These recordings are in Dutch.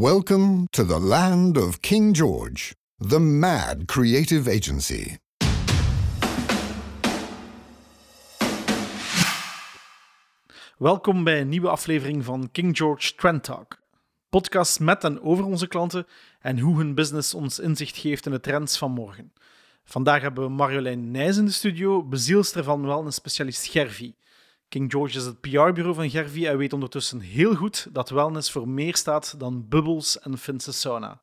Welcome to the land of King George, the mad creative agency. Welkom bij een nieuwe aflevering van King George Trend Talk. Podcast met en over onze klanten en hoe hun business ons inzicht geeft in de trends van morgen. Vandaag hebben we Marjolein Nijs in de studio, bezielster van wellness-specialist Gervi. King George is het PR-bureau van Gervi en weet ondertussen heel goed dat wellness voor meer staat dan bubbels en Finse sauna.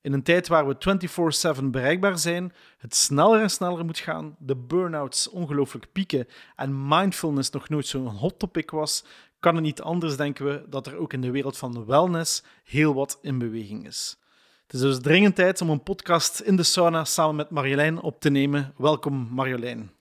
In een tijd waar we 24-7 bereikbaar zijn, het sneller en sneller moet gaan, de burn-outs ongelooflijk pieken en mindfulness nog nooit zo'n hot topic was, kan het niet anders, denken we, dat er ook in de wereld van wellness heel wat in beweging is. Het is dus dringend tijd om een podcast in de sauna samen met Marjolein op te nemen. Welkom Marjolein.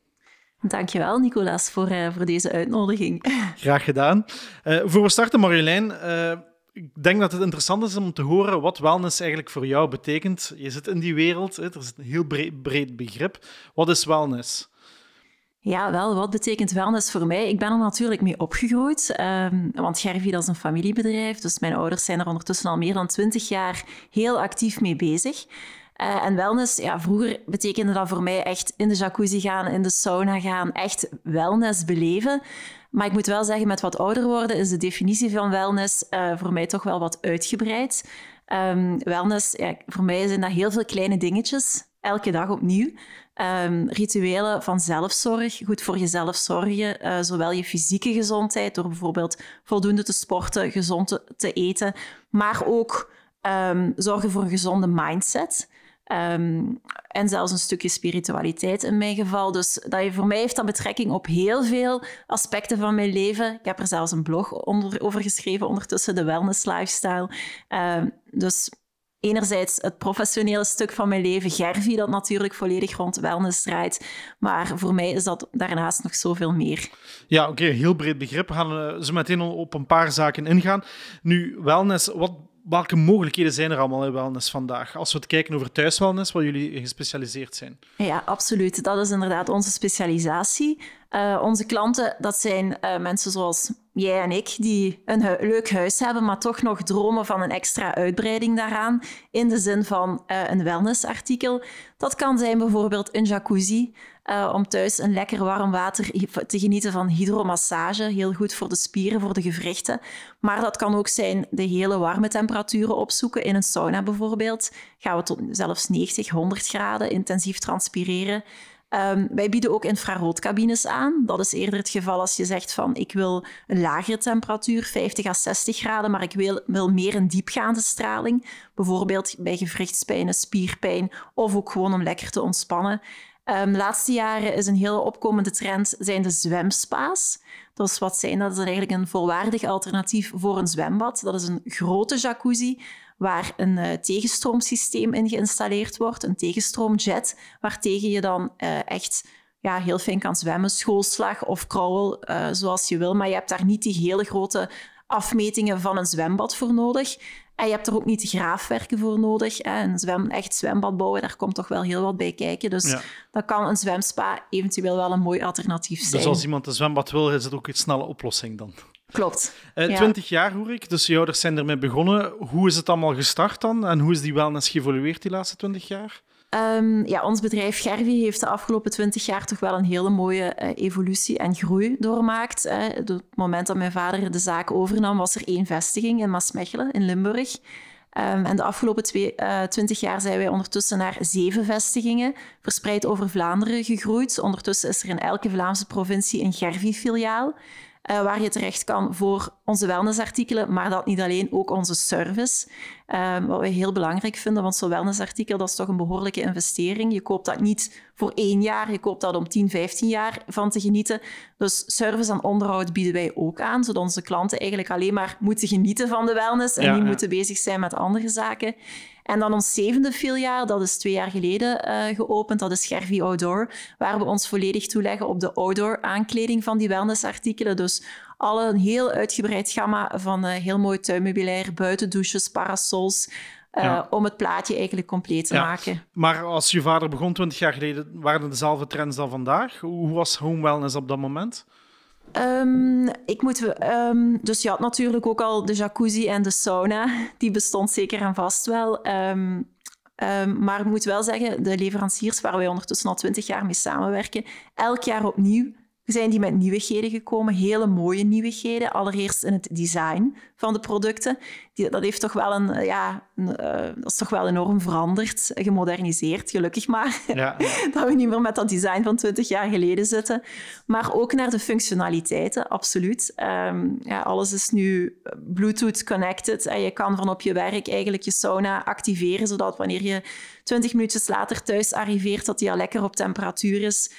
Dankjewel, Nicolas, voor, uh, voor deze uitnodiging. Graag gedaan. Uh, voor we starten, Marjolein, uh, ik denk dat het interessant is om te horen wat wellness eigenlijk voor jou betekent. Je zit in die wereld, hè, er is een heel breed, breed begrip. Wat is wellness? Ja, wel, wat betekent wellness voor mij? Ik ben er natuurlijk mee opgegroeid, um, want Gervi dat is een familiebedrijf, dus mijn ouders zijn er ondertussen al meer dan twintig jaar heel actief mee bezig. Uh, en wellness, ja, vroeger betekende dat voor mij echt in de jacuzzi gaan, in de sauna gaan, echt wellness beleven. Maar ik moet wel zeggen, met wat ouder worden is de definitie van wellness uh, voor mij toch wel wat uitgebreid. Um, wellness, ja, voor mij zijn dat heel veel kleine dingetjes, elke dag opnieuw. Um, rituelen van zelfzorg, goed voor jezelf zorgen, uh, zowel je fysieke gezondheid, door bijvoorbeeld voldoende te sporten, gezond te, te eten, maar ook um, zorgen voor een gezonde mindset. Um, en zelfs een stukje spiritualiteit in mijn geval. Dus dat voor mij heeft dat betrekking op heel veel aspecten van mijn leven. Ik heb er zelfs een blog onder, over geschreven, ondertussen de wellness lifestyle. Um, dus enerzijds het professionele stuk van mijn leven, Gervi, dat natuurlijk volledig rond wellness draait. Maar voor mij is dat daarnaast nog zoveel meer. Ja, oké, heel breed begrip. We gaan zo meteen op een paar zaken ingaan. Nu, wellness, wat welke mogelijkheden zijn er allemaal in wellness vandaag? Als we het kijken over thuiswellness, waar jullie gespecialiseerd zijn. Ja, absoluut. Dat is inderdaad onze specialisatie. Uh, onze klanten, dat zijn uh, mensen zoals jij en ik, die een leuk huis hebben, maar toch nog dromen van een extra uitbreiding daaraan, in de zin van uh, een wellnessartikel. Dat kan zijn bijvoorbeeld een jacuzzi, om thuis een lekker warm water te genieten van hydromassage, heel goed voor de spieren, voor de gewrichten. Maar dat kan ook zijn de hele warme temperaturen opzoeken, in een sauna bijvoorbeeld. Gaan we tot zelfs 90, 100 graden intensief transpireren. Um, wij bieden ook infraroodcabines aan. Dat is eerder het geval als je zegt van ik wil een lagere temperatuur, 50 à 60 graden, maar ik wil, wil meer een diepgaande straling. Bijvoorbeeld bij gewrichtspijn, spierpijn of ook gewoon om lekker te ontspannen. De laatste jaren is een hele opkomende trend zijn de zwemspa's. Dus wat zijn dat? Is eigenlijk een volwaardig alternatief voor een zwembad. Dat is een grote jacuzzi waar een uh, tegenstroomsysteem in geïnstalleerd wordt, een tegenstroomjet, waartegen je dan uh, echt ja, heel fijn kan zwemmen, schoolslag of krauwel, uh, zoals je wil. Maar je hebt daar niet die hele grote afmetingen van een zwembad voor nodig. En je hebt er ook niet de graafwerken voor nodig. Hè. Een zwem, echt zwembad bouwen, daar komt toch wel heel wat bij kijken. Dus ja. dan kan een zwemspa eventueel wel een mooi alternatief zijn. Dus als iemand een zwembad wil, is het ook een snelle oplossing dan? Klopt. Uh, ja. 20 jaar hoor ik, dus je ouders zijn ermee begonnen. Hoe is het allemaal gestart dan? En hoe is die wellness geëvolueerd die laatste 20 jaar? Um, ja, ons bedrijf Gervi heeft de afgelopen 20 jaar toch wel een hele mooie uh, evolutie en groei doormaakt. Op het moment dat mijn vader de zaak overnam, was er één vestiging in Maasmechelen in Limburg. Um, en de afgelopen twee, uh, 20 jaar zijn wij ondertussen naar zeven vestigingen, verspreid over Vlaanderen, gegroeid. Ondertussen is er in elke Vlaamse provincie een Gervi-filiaal. Uh, waar je terecht kan voor onze wellnessartikelen, maar dat niet alleen, ook onze service. Uh, wat we heel belangrijk vinden, want zo'n wellnessartikel dat is toch een behoorlijke investering. Je koopt dat niet voor één jaar, je koopt dat om 10, 15 jaar van te genieten. Dus service en onderhoud bieden wij ook aan, zodat onze klanten eigenlijk alleen maar moeten genieten van de wellness en ja, niet ja. moeten bezig zijn met andere zaken. En dan ons zevende filiaal, dat is twee jaar geleden uh, geopend, dat is Gervi Outdoor, waar we ons volledig toeleggen op de outdoor aankleding van die wellnessartikelen. Dus alle een heel uitgebreid gamma van uh, heel mooi tuinmeubilair, buitendouches, parasols, uh, ja. om het plaatje eigenlijk compleet te ja. maken. Maar als je vader begon 20 jaar geleden, waren het dezelfde trends dan vandaag? Hoe was home wellness op dat moment? Um, ik moet, um, dus je had natuurlijk ook al de jacuzzi en de sauna. Die bestond zeker en vast wel. Um, maar ik moet wel zeggen, de leveranciers waar wij ondertussen al twintig jaar mee samenwerken, elk jaar opnieuw zijn die met nieuwigheden gekomen, hele mooie nieuwigheden. Allereerst in het design van de producten. Die, dat, heeft toch wel een, eh, ja, een, uh, dat is toch wel enorm veranderd, gemoderniseerd, gelukkig maar. Ja. dat we niet meer met dat design van 20 jaar geleden zitten. Maar ook naar de functionaliteiten, absoluut. Um, ja, alles is nu Bluetooth connected en je kan van op je werk eigenlijk je sauna activeren, zodat wanneer je 20 minuutjes later thuis arriveert, dat die al lekker op temperatuur is.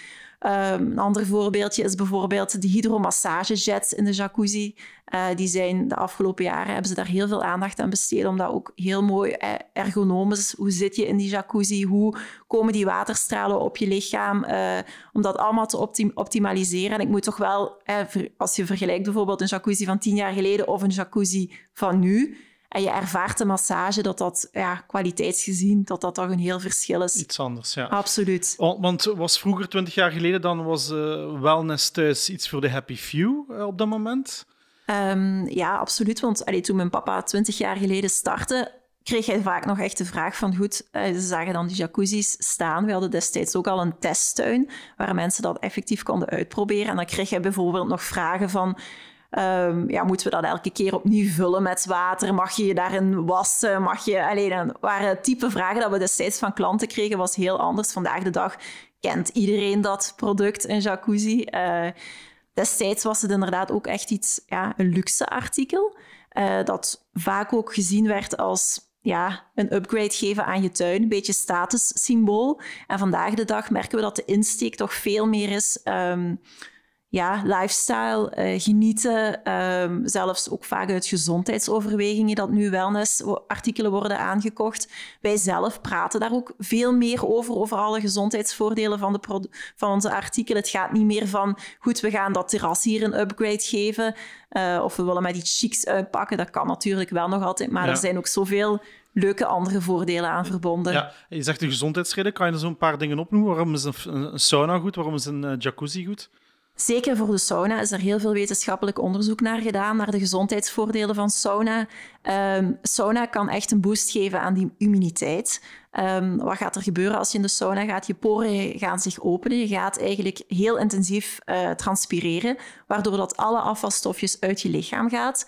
Um, een ander voorbeeldje is bijvoorbeeld de hydromassagejets in de jacuzzi. Uh, die zijn de afgelopen jaren hebben ze daar heel veel aandacht aan besteed, omdat ook heel mooi eh, ergonomisch, hoe zit je in die jacuzzi, hoe komen die waterstralen op je lichaam, uh, om dat allemaal te optim optimaliseren. En ik moet toch wel, eh, als je vergelijkt bijvoorbeeld een jacuzzi van tien jaar geleden of een jacuzzi van nu, en je ervaart de massage, dat dat ja, kwaliteitsgezien, dat dat toch een heel verschil is. Iets anders, ja. Absoluut. Want was vroeger, twintig jaar geleden, dan was uh, wellness thuis iets voor de happy few uh, op dat moment? Um, ja, absoluut. Want allee, toen mijn papa twintig jaar geleden startte, kreeg hij vaak nog echt de vraag van, goed, uh, ze zagen dan die jacuzzi's staan. We hadden destijds ook al een testtuin, waar mensen dat effectief konden uitproberen. En dan kreeg hij bijvoorbeeld nog vragen van Um, ja, moeten we dat elke keer opnieuw vullen met water? Mag je je daarin wassen? Mag je... Alleen, dan waren type vragen dat we destijds van klanten kregen, was heel anders. Vandaag de dag kent iedereen dat product, een jacuzzi. Uh, destijds was het inderdaad ook echt iets, ja, een luxe artikel. Uh, dat vaak ook gezien werd als ja, een upgrade geven aan je tuin, een beetje statussymbool. En vandaag de dag merken we dat de insteek toch veel meer is... Um, ja, lifestyle, uh, genieten, um, zelfs ook vaak uit gezondheidsoverwegingen dat nu wellnessartikelen worden aangekocht. Wij zelf praten daar ook veel meer over, over alle gezondheidsvoordelen van, de van onze artikelen. Het gaat niet meer van, goed, we gaan dat terras hier een upgrade geven, uh, of we willen met iets chics uitpakken. Dat kan natuurlijk wel nog altijd, maar er zijn ook zoveel leuke andere voordelen aan verbonden. Ja, je zegt de gezondheidsreden. Kan je er zo'n paar dingen opnoemen? Waarom is een, een sauna goed? Waarom is een uh, jacuzzi goed? Zeker voor de sauna is er heel veel wetenschappelijk onderzoek naar gedaan, naar de gezondheidsvoordelen van sauna. Um, sauna kan echt een boost geven aan die immuniteit. Um, wat gaat er gebeuren als je in de sauna gaat? Je poren gaan zich openen. Je gaat eigenlijk heel intensief uh, transpireren, waardoor dat alle afvalstofjes uit je lichaam gaat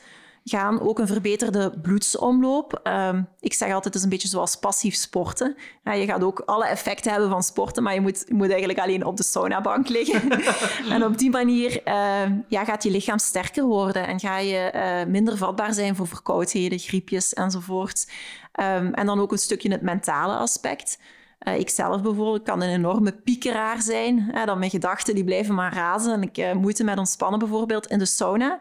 gaan. Ook een verbeterde bloedsomloop. Um, ik zeg altijd, het is een beetje zoals passief sporten. Ja, je gaat ook alle effecten hebben van sporten, maar je moet, je moet eigenlijk alleen op de saunabank liggen. en op die manier uh, ja, gaat je lichaam sterker worden en ga je uh, minder vatbaar zijn voor verkoudheden, griepjes enzovoort. Um, en dan ook een stukje het mentale aspect. Uh, ik zelf bijvoorbeeld kan een enorme piekeraar zijn. Dan mijn gedachten die blijven maar razen en ik uh, moeite met ontspannen bijvoorbeeld in de sauna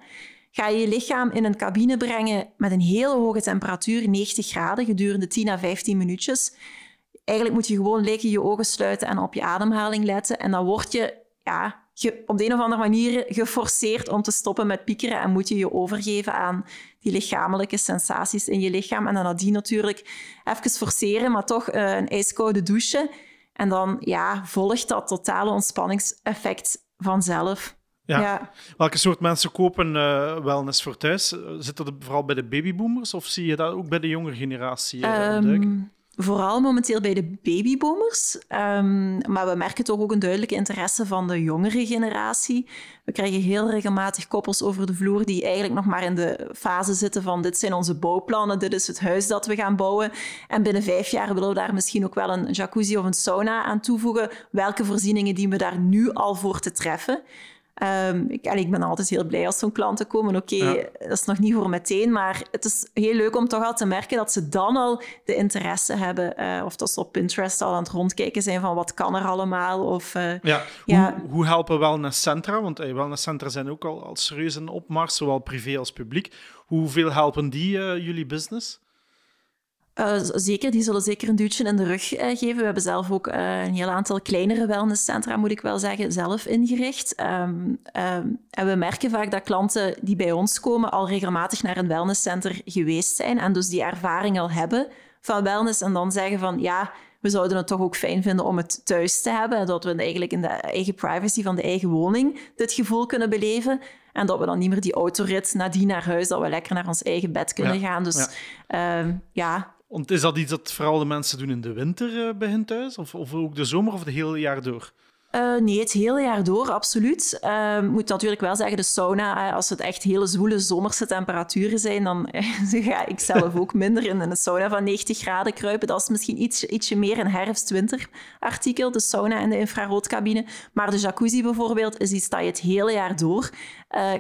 ga je je lichaam in een cabine brengen met een hele hoge temperatuur, 90 graden, gedurende 10 à 15 minuutjes. Eigenlijk moet je gewoon lekker je ogen sluiten en op je ademhaling letten. En dan word je ja, op de een of andere manier geforceerd om te stoppen met piekeren en moet je je overgeven aan die lichamelijke sensaties in je lichaam. En dan nadien natuurlijk even forceren, maar toch uh, een ijskoude douche. En dan ja, volgt dat totale ontspanningseffect vanzelf. Ja. Welke soort mensen kopen uh, wellness voor thuis? Zit dat vooral bij de babyboomers of zie je dat ook bij de jongere generatie uh, Vooral momenteel bij de babyboomers. Um, maar we merken toch ook een duidelijke interesse van de jongere generatie. We krijgen heel regelmatig koppels over de vloer die eigenlijk nog maar in de fase zitten van dit zijn onze bouwplannen, dit is het huis dat we gaan bouwen. En binnen vijf jaar willen we daar misschien ook wel een jacuzzi of een sauna aan toevoegen. Welke voorzieningen dienen we daar nu al voor te treffen? Um, ik, ik, ben altijd heel blij als zo'n klanten komen. Oké, dat is nog niet voor meteen, maar het is heel leuk om toch al te merken dat ze dan al de interesse hebben. Uh, of dat ze op Pinterest al aan het rondkijken zijn van wat kan er allemaal. Of, uh, ja. ja. Hoe, hoe, helpen wellnesscentra? Want hey, wellnesscentra zijn ook al, al serieus in opmars, zowel privé als publiek. Hoeveel helpen die uh, jullie business? Uh, zeker, die zullen zeker een duwtje in de rug uh, geven. We hebben zelf ook uh, een heel aantal kleinere wellnesscentra, moet ik wel zeggen, zelf ingericht. Um, um, en we merken vaak dat klanten die bij ons komen al regelmatig naar een wellnesscenter geweest zijn en dus die ervaring al hebben van wellness en dan zeggen van ja, we zouden het toch ook fijn vinden om het thuis te hebben. Dat we eigenlijk in de eigen privacy van de eigen woning dit gevoel kunnen beleven. En dat we dan niet meer die autorit nadien naar huis, dat we lekker naar ons eigen bed kunnen gaan. Dus ja. Ja. Is dat iets dat vooral de mensen doen in de winter uh, bij hun thuis? Of, of ook de zomer of het hele jaar door? Uh, nee, het hele jaar door, absoluut. Uh, moet natuurlijk wel zeggen, de sauna, als het echt hele zwoele zomerse temperaturen zijn, dan ga ik zelf ook minder in een sauna van 90 graden kruipen. Dat is misschien iets, ietsje meer een herfst-winter artikel, de sauna en de infraroodcabine. Maar de jacuzzi bijvoorbeeld is iets dat je het hele jaar door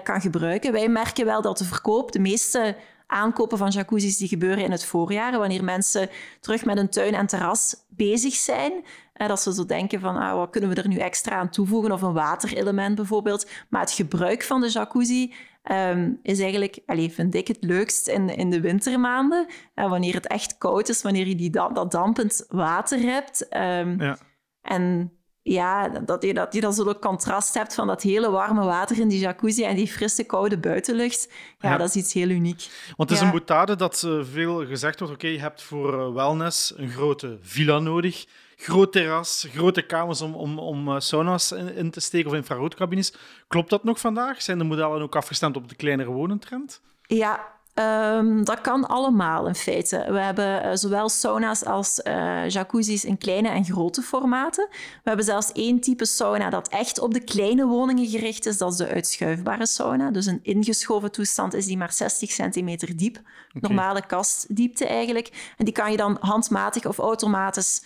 kan gebruiken. Wij merken wel dat de verkoop, de meeste aankopen van jacuzzis die gebeuren in het voorjaar, wanneer mensen terug met een tuin en terras bezig zijn. En dat ze zo denken van, ah, wat kunnen we er nu extra aan toevoegen? Of een waterelement bijvoorbeeld. Maar het gebruik van de jacuzzi um, is eigenlijk, allez, vind ik het leukst in, in de wintermaanden. Uh, wanneer het echt koud is, wanneer je die, dat dampend water hebt. Um, ja. En ja, dat je, dat je dan zo'n contrast hebt van dat hele warme water in die jacuzzi en die frisse, koude buitenlucht. Ja, dat is iets heel uniek. Want het is een boetade dat uh, veel gezegd wordt, oké, okay, je hebt voor uh, wellness een grote villa nodig groot terras, grote kamers om, om, om uh, sauna's in, in, te steken of infraroodcabines. Klopt dat nog vandaag? Zijn de modellen ook afgestemd op de kleinere wonentrend? Ja, Um, dat kan allemaal in feite. We hebben uh, zowel sauna's als uh, jacuzzis in kleine en grote formaten. We hebben zelfs één type sauna dat echt op de kleine woningen gericht is. Dat is de uitschuifbare sauna. Dus een ingeschoven toestand is die maar 60 centimeter diep. Okay. Normale kastdiepte eigenlijk. En die kan je dan handmatig of automatisch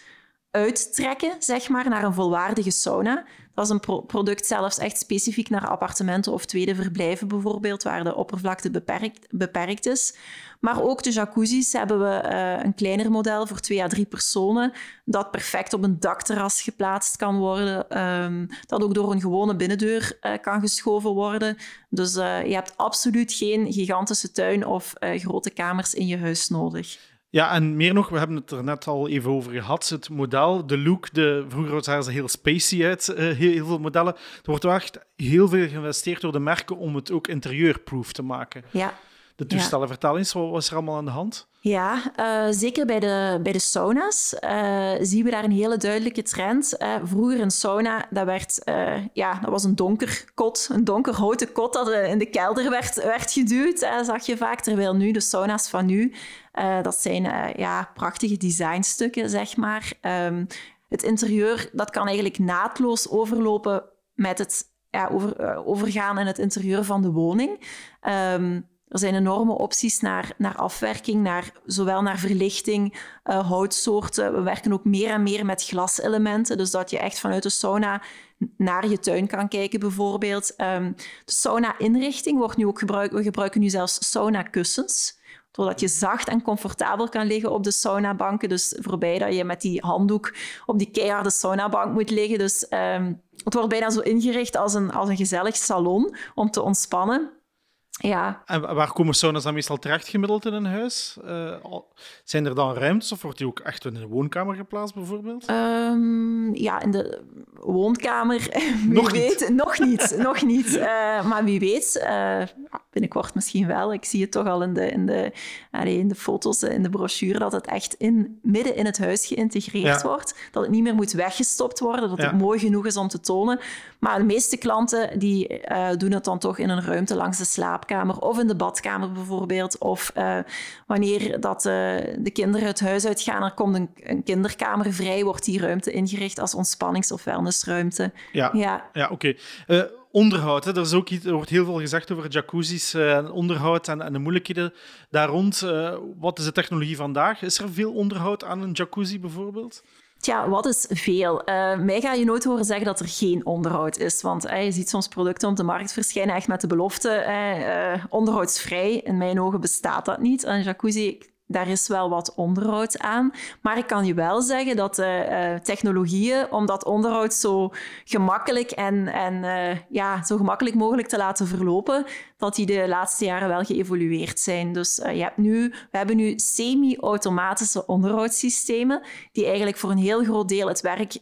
uittrekken, zeg maar, naar een volwaardige sauna. Dat is een pro product zelfs echt specifiek naar appartementen of tweede verblijven bijvoorbeeld, waar de oppervlakte beperkt, beperkt is. Maar ook de jacuzzis hebben we uh, een kleiner model voor twee à drie personen, dat perfect op een dakterras geplaatst kan worden, um, dat ook door een gewone binnendeur uh, kan geschoven worden. Dus uh, je hebt absoluut geen gigantische tuin of grote kamers in je huis nodig. Ja, en meer nog, we hebben het er net al even over gehad. Het model, de look, de, vroeger zagen ze heel spacey uit, uh, heel, heel, veel modellen. Er wordt wel echt heel veel geïnvesteerd door de merken om het ook interieurproof te maken. Ja. De toestellen, ja. vertel eens, wat was er allemaal aan de hand? Ja, uh, zeker bij de, bij de sauna's uh, zien we daar een hele duidelijke trend. Uh, vroeger een sauna, dat, werd, ja, dat was een donker kot, een donker houten kot dat in de kelder werd, werd geduwd, zag je vaak. Terwijl nu, de sauna's van nu, dat zijn ja, prachtige designstukken, zeg maar. Um, het interieur, dat kan eigenlijk naadloos overlopen met het ja, over, overgaan in het interieur van de woning. Um, er zijn enorme opties naar, naar afwerking, naar, zowel naar verlichting, uh, houtsoorten. We werken ook meer en meer met glaselementen, dus dat je echt vanuit de sauna naar je tuin kan kijken bijvoorbeeld. Um, de sauna-inrichting wordt nu ook gebruikt. We gebruiken nu zelfs sauna-kussens zodat je zacht en comfortabel kan liggen op de saunabanken. Dus voorbij dat je met die handdoek op die keiharde saunabank moet liggen. Dus um, het wordt bijna zo ingericht als een, als een gezellig salon om te ontspannen. Ja. En waar komen sauna's dan meestal terecht gemiddeld in een huis? Uh, zijn er dan ruimtes of wordt die ook echt in een woonkamer geplaatst bijvoorbeeld? Um, ja, in de woonkamer. Nog wie niet. weet. Nog niet. nog niet. Uh, maar wie weet, uh, binnenkort misschien wel. Ik zie het toch al in de, in de, in de foto's, in de brochure, dat het echt in, midden in het huis geïntegreerd ja. wordt. Dat het niet meer moet weggestopt worden, dat ja. het mooi genoeg is om te tonen. Maar de meeste klanten die, doen het dan toch in een ruimte langs de slaap slaapkamer of in de badkamer bijvoorbeeld. Of uh, wanneer dat, uh, de kinderen het huis uitgaan, er komt een, een, kinderkamer vrij, wordt die ruimte ingericht als ontspannings- of wellnessruimte. Ja, ja. ja oké. Okay. Uh, eh, onderhoud, hè. Er, is ook iets, er wordt heel veel gezegd over jacuzzis, onderhoud en, en, de moeilijkheden daar rond. wat is de technologie vandaag? Is er veel onderhoud aan een jacuzzi bijvoorbeeld? Tja, wat is veel? Uh, mij ga je nooit horen zeggen dat er geen onderhoud is. Want uh, je ziet soms producten op de markt verschijnen echt met de belofte uh, onderhoudsvrij. In mijn ogen bestaat dat niet. Een jacuzzi daar is wel wat onderhoud aan. Maar ik kan je wel zeggen dat uh, technologieën, om dat onderhoud zo gemakkelijk en, en uh, ja, zo gemakkelijk mogelijk te laten verlopen, dat die de laatste jaren wel geëvolueerd zijn. Dus je hebt nu, we hebben nu semi-automatische onderhoudssystemen die eigenlijk voor een heel groot deel het werk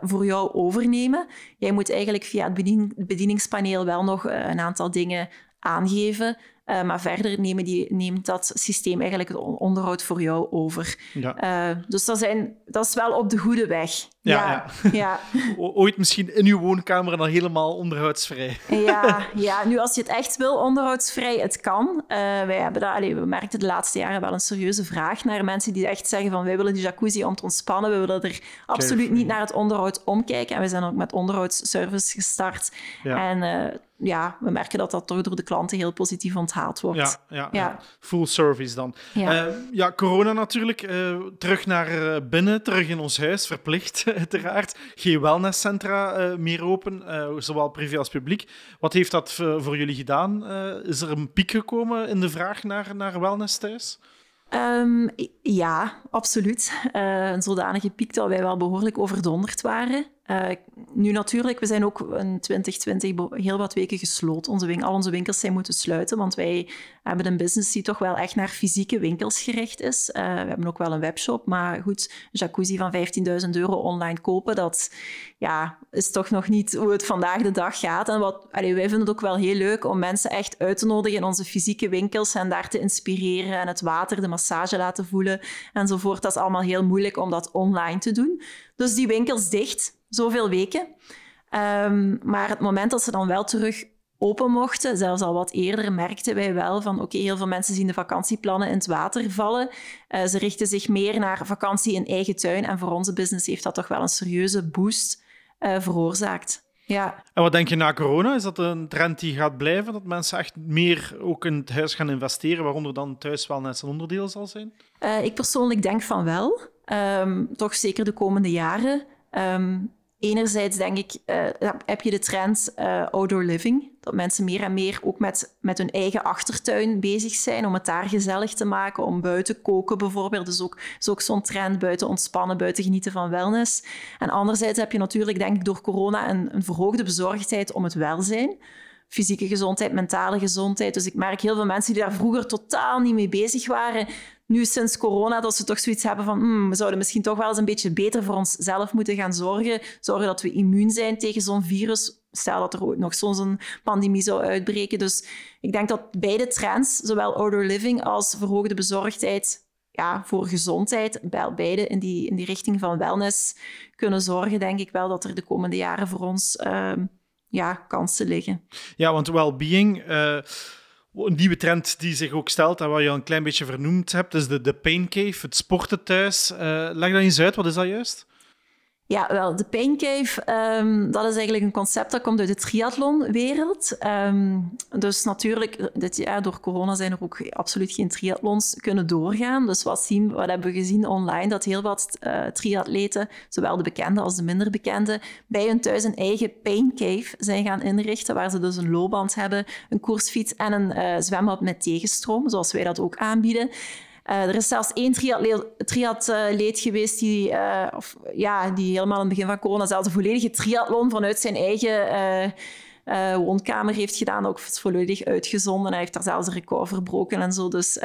voor jou overnemen. Jij moet eigenlijk via het bedien bedieningspaneel wel nog een aantal dingen aangeven. Uh, maar verder nemen die, neemt dat systeem eigenlijk het onderhoud voor jou over. Ja. Uh, dus dat, zijn, dat is wel op de goede weg. Ja, ja. ja. Ooit misschien in uw woonkamer dan helemaal onderhoudsvrij. ja, ja, nu als je het echt wil onderhoudsvrij, het kan. Uh, wij hebben dat, allez, we merkten de laatste jaren wel een serieuze vraag naar mensen die echt zeggen van wij willen die jacuzzi om te ontspannen. We willen er absoluut niet naar het onderhoud omkijken. En we zijn ook met onderhoudsservice gestart. Ja. En ja, we merken dat dat toch door de klanten heel positief onthaald wordt. Ja, ja, ja. full service dan. Ja, uh, ja corona natuurlijk. Uh, terug naar binnen, terug in ons huis, verplicht uiteraard. Geen wellnesscentra meer open, zowel privé als publiek. Wat heeft dat voor jullie gedaan? is er een piek gekomen in de vraag naar, naar wellness thuis? Um, ja, absoluut. een zodanige piek dat wij wel behoorlijk overdonderd waren. Uh, nu natuurlijk, we zijn ook in 2020 heel wat weken gesloten. Onze al onze winkels zijn moeten sluiten, want wij hebben een business die toch wel echt naar fysieke winkels gericht is. Uh, we hebben ook wel een webshop, maar goed, een jacuzzi van 15.000 euro online kopen, dat ja, is toch nog niet hoe het vandaag de dag gaat. En wat, wij vinden het ook wel heel leuk om mensen echt uit te nodigen in onze fysieke winkels en daar te inspireren en het water, de massage laten voelen enzovoort. Dat is allemaal heel moeilijk om dat online te doen. Dus die winkels dicht zoveel weken. Um, maar het moment dat ze dan wel terug open mochten, zelfs al wat eerder, merkten wij wel van oké, heel veel mensen zien de vakantieplannen in het water vallen. Uh, ze richten zich meer naar vakantie in eigen tuin. En voor onze business heeft dat toch wel een serieuze boost uh, veroorzaakt. Ja. En wat denk je na corona? Is dat een trend die gaat blijven? Dat mensen echt meer ook in het huis gaan investeren, waaronder dan thuis wel net een onderdeel zal zijn? Uh, ik persoonlijk denk van wel. Um, toch zeker de komende jaren. Um, enerzijds denk ik, uh, heb je de trend uh, outdoor living. Dat mensen meer en meer ook met, met hun eigen achtertuin bezig zijn om het daar gezellig te maken, om buiten koken bijvoorbeeld. Dus ook, ook zo'n trend, buiten ontspannen, buiten genieten van wellness. En anderzijds heb je natuurlijk, denk ik, door corona een, een verhoogde bezorgdheid om het welzijn fysieke gezondheid, mentale gezondheid. Dus ik merk heel veel mensen die daar vroeger totaal niet mee bezig waren, nu sinds corona, dat ze toch zoiets hebben van hmm, we zouden misschien toch wel eens een beetje beter voor onszelf moeten gaan zorgen. Zorgen dat we immuun zijn tegen zo'n virus. Stel dat er ooit nog zo'n pandemie zou uitbreken. Dus ik denk dat beide trends, zowel outdoor living als verhoogde bezorgdheid, ja, voor gezondheid, beide in die, in die richting van wellness kunnen zorgen, denk ik wel dat er de komende jaren voor ons uh, ja, kansen liggen. Ja, want well-being... Uh een nieuwe trend die zich ook stelt en wat je al een klein beetje vernoemd hebt, is de, de pain cave, het sporten thuis. Uh, leg dat eens uit, wat is dat juist? Ja, wel, de Pain Cave, um, dat is eigenlijk een concept dat komt uit de triathlonwereld. Um, dus natuurlijk, dit jaar door corona zijn er ook absoluut geen triathlons kunnen doorgaan. Dus wat, zien, wat hebben we gezien online? Dat heel wat uh, triatleten, zowel de bekende als de minder bekende, bij hun thuis een eigen Pain Cave zijn gaan inrichten, waar ze dus een loopband hebben, een koersfiets en een uh, zwembad met tegenstroom, zoals wij dat ook aanbieden. Uh, er is zelfs één triatleet geweest die, uh, of, ja, die helemaal in het begin van corona zelfs een volledige triathlon vanuit zijn eigen uh, woonkamer heeft gedaan. Ook volledig uitgezonden. Hij heeft daar zelfs een record verbroken en zo. Dus,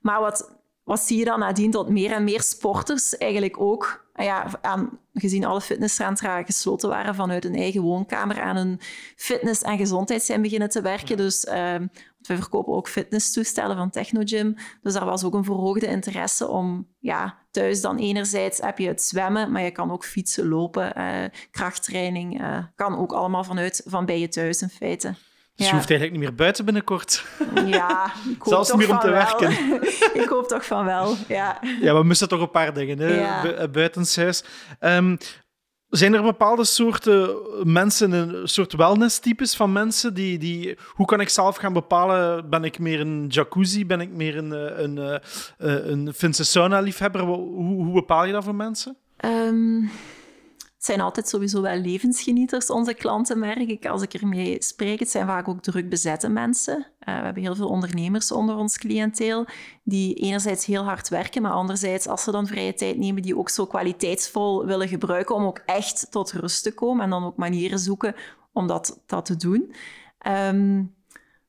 maar wat, wat zie je dan nadien? Dat meer en meer sporters eigenlijk ook ja, aan, gezien alle fitnesscentra gesloten waren vanuit een eigen woonkamer aan een fitness- en gezondheid zijn beginnen te werken. Dus we verkopen ook fitnesstoestellen van Technogym. Dus daar was ook een verhoogde interesse om ja, thuis dan enerzijds heb je het zwemmen, maar je kan ook fietsen, lopen, uh, krachttraining. Uh, kan ook allemaal vanuit, van bij je thuis in feite. Dus je hoeft eigenlijk niet meer buiten binnenkort. Ja, ik hoop Zelfs toch meer om te werken. ik hoop toch van wel, ja. Ja, we missen toch een paar dingen, hè? Ja. Eh, buitenshuis. Um, zijn er bepaalde soorten mensen, een soort wellness-types van mensen? Die, die, hoe kan ik zelf gaan bepalen, ben ik meer een jacuzzi, ben ik meer een, eh, een, een, eh, een Finse sauna-liefhebber? Hoe, hoe bepaal je dat voor mensen? Um zijn altijd sowieso wel levensgenieters, onze klanten, merk ik. Als ik ermee spreek, het zijn vaak ook druk bezette mensen. Uh, we hebben heel veel ondernemers onder ons cliënteel, die enerzijds heel hard werken, maar anderzijds, als ze dan vrije tijd nemen, die ook zo kwaliteitsvol willen gebruiken om ook echt tot rust te komen en dan ook manieren zoeken om dat, dat te doen. Um,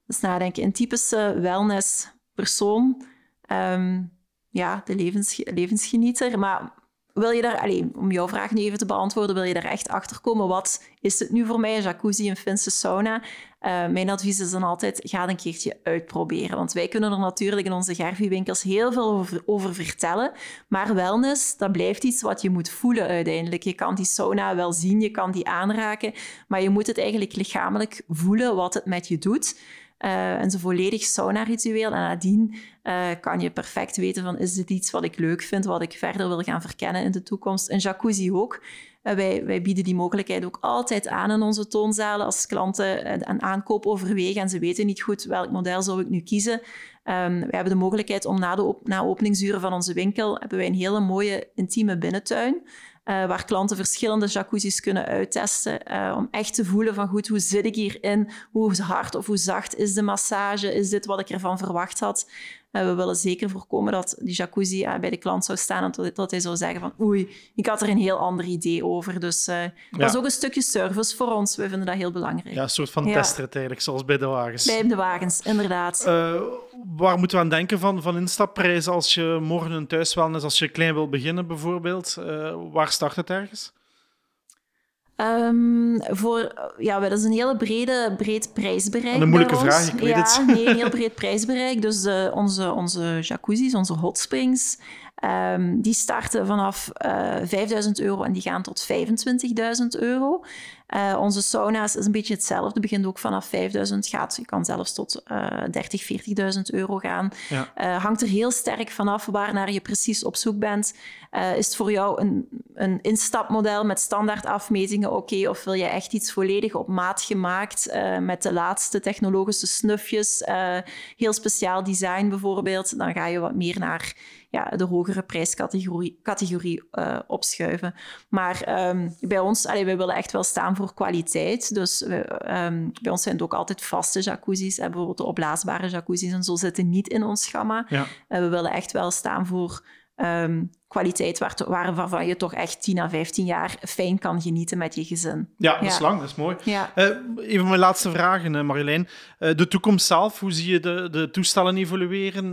dus nadenken, een typische wellness persoon, um, ja, de levens, levensgenieter, maar wil je daar, allez, om jouw vraag nu even te beantwoorden, wil je daar echt achter komen? Wat is het nu voor mij, een jacuzzi, een Finse sauna? Uh, mijn advies is dan altijd, ga een keertje uitproberen. Want wij kunnen er natuurlijk in onze Gervi-winkels heel veel over, over, vertellen. Maar wellness, dat blijft iets wat je moet voelen uiteindelijk. Je kan die sauna wel zien, je kan die aanraken, maar je moet het eigenlijk lichamelijk voelen wat het met je doet. Uh, een volledig sauna-ritueel. En nadien uh, kan je perfect weten van, is dit iets wat ik leuk vind, wat ik verder wil gaan verkennen in de toekomst. Een jacuzzi ook. Uh, wij, wij bieden die mogelijkheid ook altijd aan in onze toonzalen. Als klanten een aankoop overwegen en ze weten niet goed welk model zou ik nu kiezen. Um, we hebben de mogelijkheid om na de na openingsuren van onze winkel hebben wij een hele mooie intieme binnentuin. Uh, waar klanten verschillende jacuzzis kunnen uittesten. Uh, om echt te voelen van goed, hoe zit ik hierin? Hoe hard of hoe zacht is de massage? Is dit wat ik ervan verwacht had? Uh, we willen zeker voorkomen dat die jacuzzi bij de klant zou staan en dat, dat, hij zou zeggen van oei, ik had er een heel ander idee over. Dus dat ja. is ook een stukje service voor ons. We vinden dat heel belangrijk. Ja, een soort van ja. tester eigenlijk, zoals bij de wagens. Bij de wagens, inderdaad. waar moeten we aan denken van, van instapprijzen als je morgen een thuiswellness, als je klein wil beginnen bijvoorbeeld? waar start het ergens? Um, voor, ja, dat is een hele brede, breed prijsbereik. Een moeilijke vraag, ik weet ja, het. Nee, een heel breed prijsbereik. Dus uh, onze, onze jacuzzis, onze hot springs, um, die starten vanaf uh, eh, 5000 euro en die gaan tot 25.000 euro. Uh, onze sauna's is een beetje hetzelfde. Begint ook vanaf 5000, gaat, je kan zelfs tot uh, 30, 40.000 euro gaan. Ja. Uh, hangt er heel sterk vanaf waarnaar je precies op zoek bent. Is het voor jou een, een instapmodel met standaard afmetingen oké? Okay, of wil je echt iets volledig op maat gemaakt met de laatste technologische snufjes? heel speciaal design bijvoorbeeld. Dan ga je wat meer naar ja, de hogere prijscategorie categorie, uh, opschuiven. Maar um, bij ons, allee, wij willen echt wel staan voor kwaliteit. Dus we, um, bij ons zijn het ook altijd vaste jacuzzis. En bijvoorbeeld de opblaasbare jacuzzis en zo zitten niet in ons gamma. Ja. Uh, we willen echt wel staan voor um, kwaliteit waar, waar, waarvan je toch echt 10 à 15 jaar fijn kan genieten met je gezin. Ja, dat is lang, dat is mooi. Ja. Uh, even mijn laatste vragen, uh, Marjolein. Uh, de toekomst zelf, hoe zie je de, de toestellen evolueren?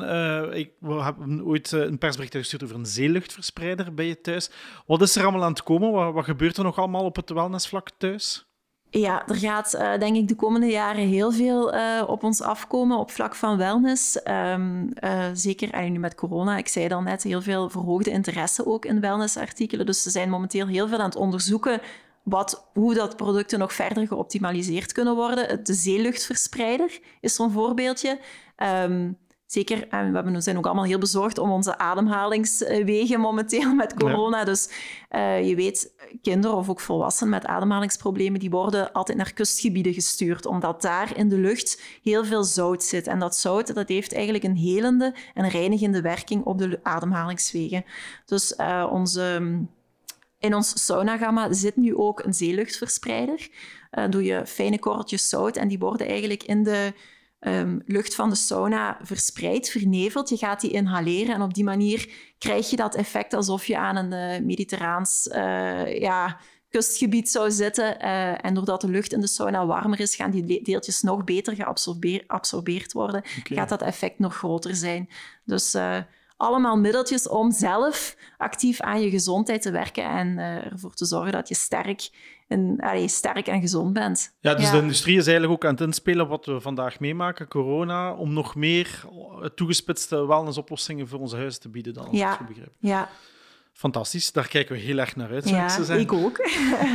ik, we hebben ooit een persbericht gestuurd over een zeeluchtverspreider bij je thuis. Wat is er allemaal aan het komen? Wat, wat gebeurt er nog allemaal op het wellnessvlak thuis? Ja, er gaat uh, denk ik de komende jaren heel veel uh, op ons afkomen op vlak van wellness. Um, uh, zeker en nu met corona, ik zei dan net, heel veel verhoogde interesse ook in wellnessartikelen. Dus ze zijn momenteel heel veel aan het onderzoeken wat, hoe dat producten nog verder geoptimaliseerd kunnen worden. De zeeluchtverspreider is zo'n voorbeeldje. Um, Zeker, en we, hebben, zijn ook allemaal heel bezorgd om onze ademhalingswegen momenteel met corona. Dus uh, je weet, kinderen of ook volwassenen met ademhalingsproblemen, die worden altijd naar kustgebieden gestuurd, omdat daar in de lucht heel veel zout zit. En dat zout, dat heeft eigenlijk een helende en reinigende werking op de ademhalingswegen. Dus uh, onze... In ons saunagamma zit nu ook een zeeluchtverspreider. Uh, doe je fijne korreltjes zout en die worden eigenlijk in de um, lucht van de sauna verspreidt, vernevelt. Je gaat die inhaleren en op die manier krijg je dat effect alsof je aan een uh, mediterraans uh, ja, kustgebied zou zitten. Uh, en doordat de lucht in de sauna warmer is, gaan die deeltjes nog beter geabsorbeerd worden. Okay. Gaat dat effect nog groter zijn. Dus allemaal middeltjes om zelf actief aan je gezondheid te werken en uh, ervoor te zorgen dat je sterk en, allee, sterk en gezond bent. Ja, dus de industrie is eigenlijk ook aan het inspelen wat we vandaag meemaken, corona, om nog meer toegespitste wellnessoplossingen voor onze huizen te bieden dan, ja. ik begrijp. Ja, Fantastisch, daar kijken we heel erg naar uit. Ja, ik, ik ook.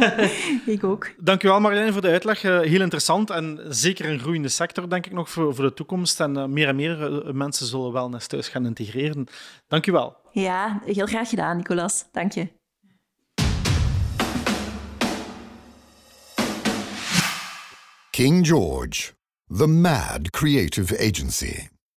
ik ook. Dankjewel Marjolein voor de uitleg. Eh, heel interessant en zeker een groeiende sector, denk ik nog, voor, voor de toekomst. En uh, meer en meer uh, mensen zullen wellness thuis gaan integreren. Dankjewel. Ja, heel graag gedaan, Nicolas. Dank je. King George, the mad creative agency.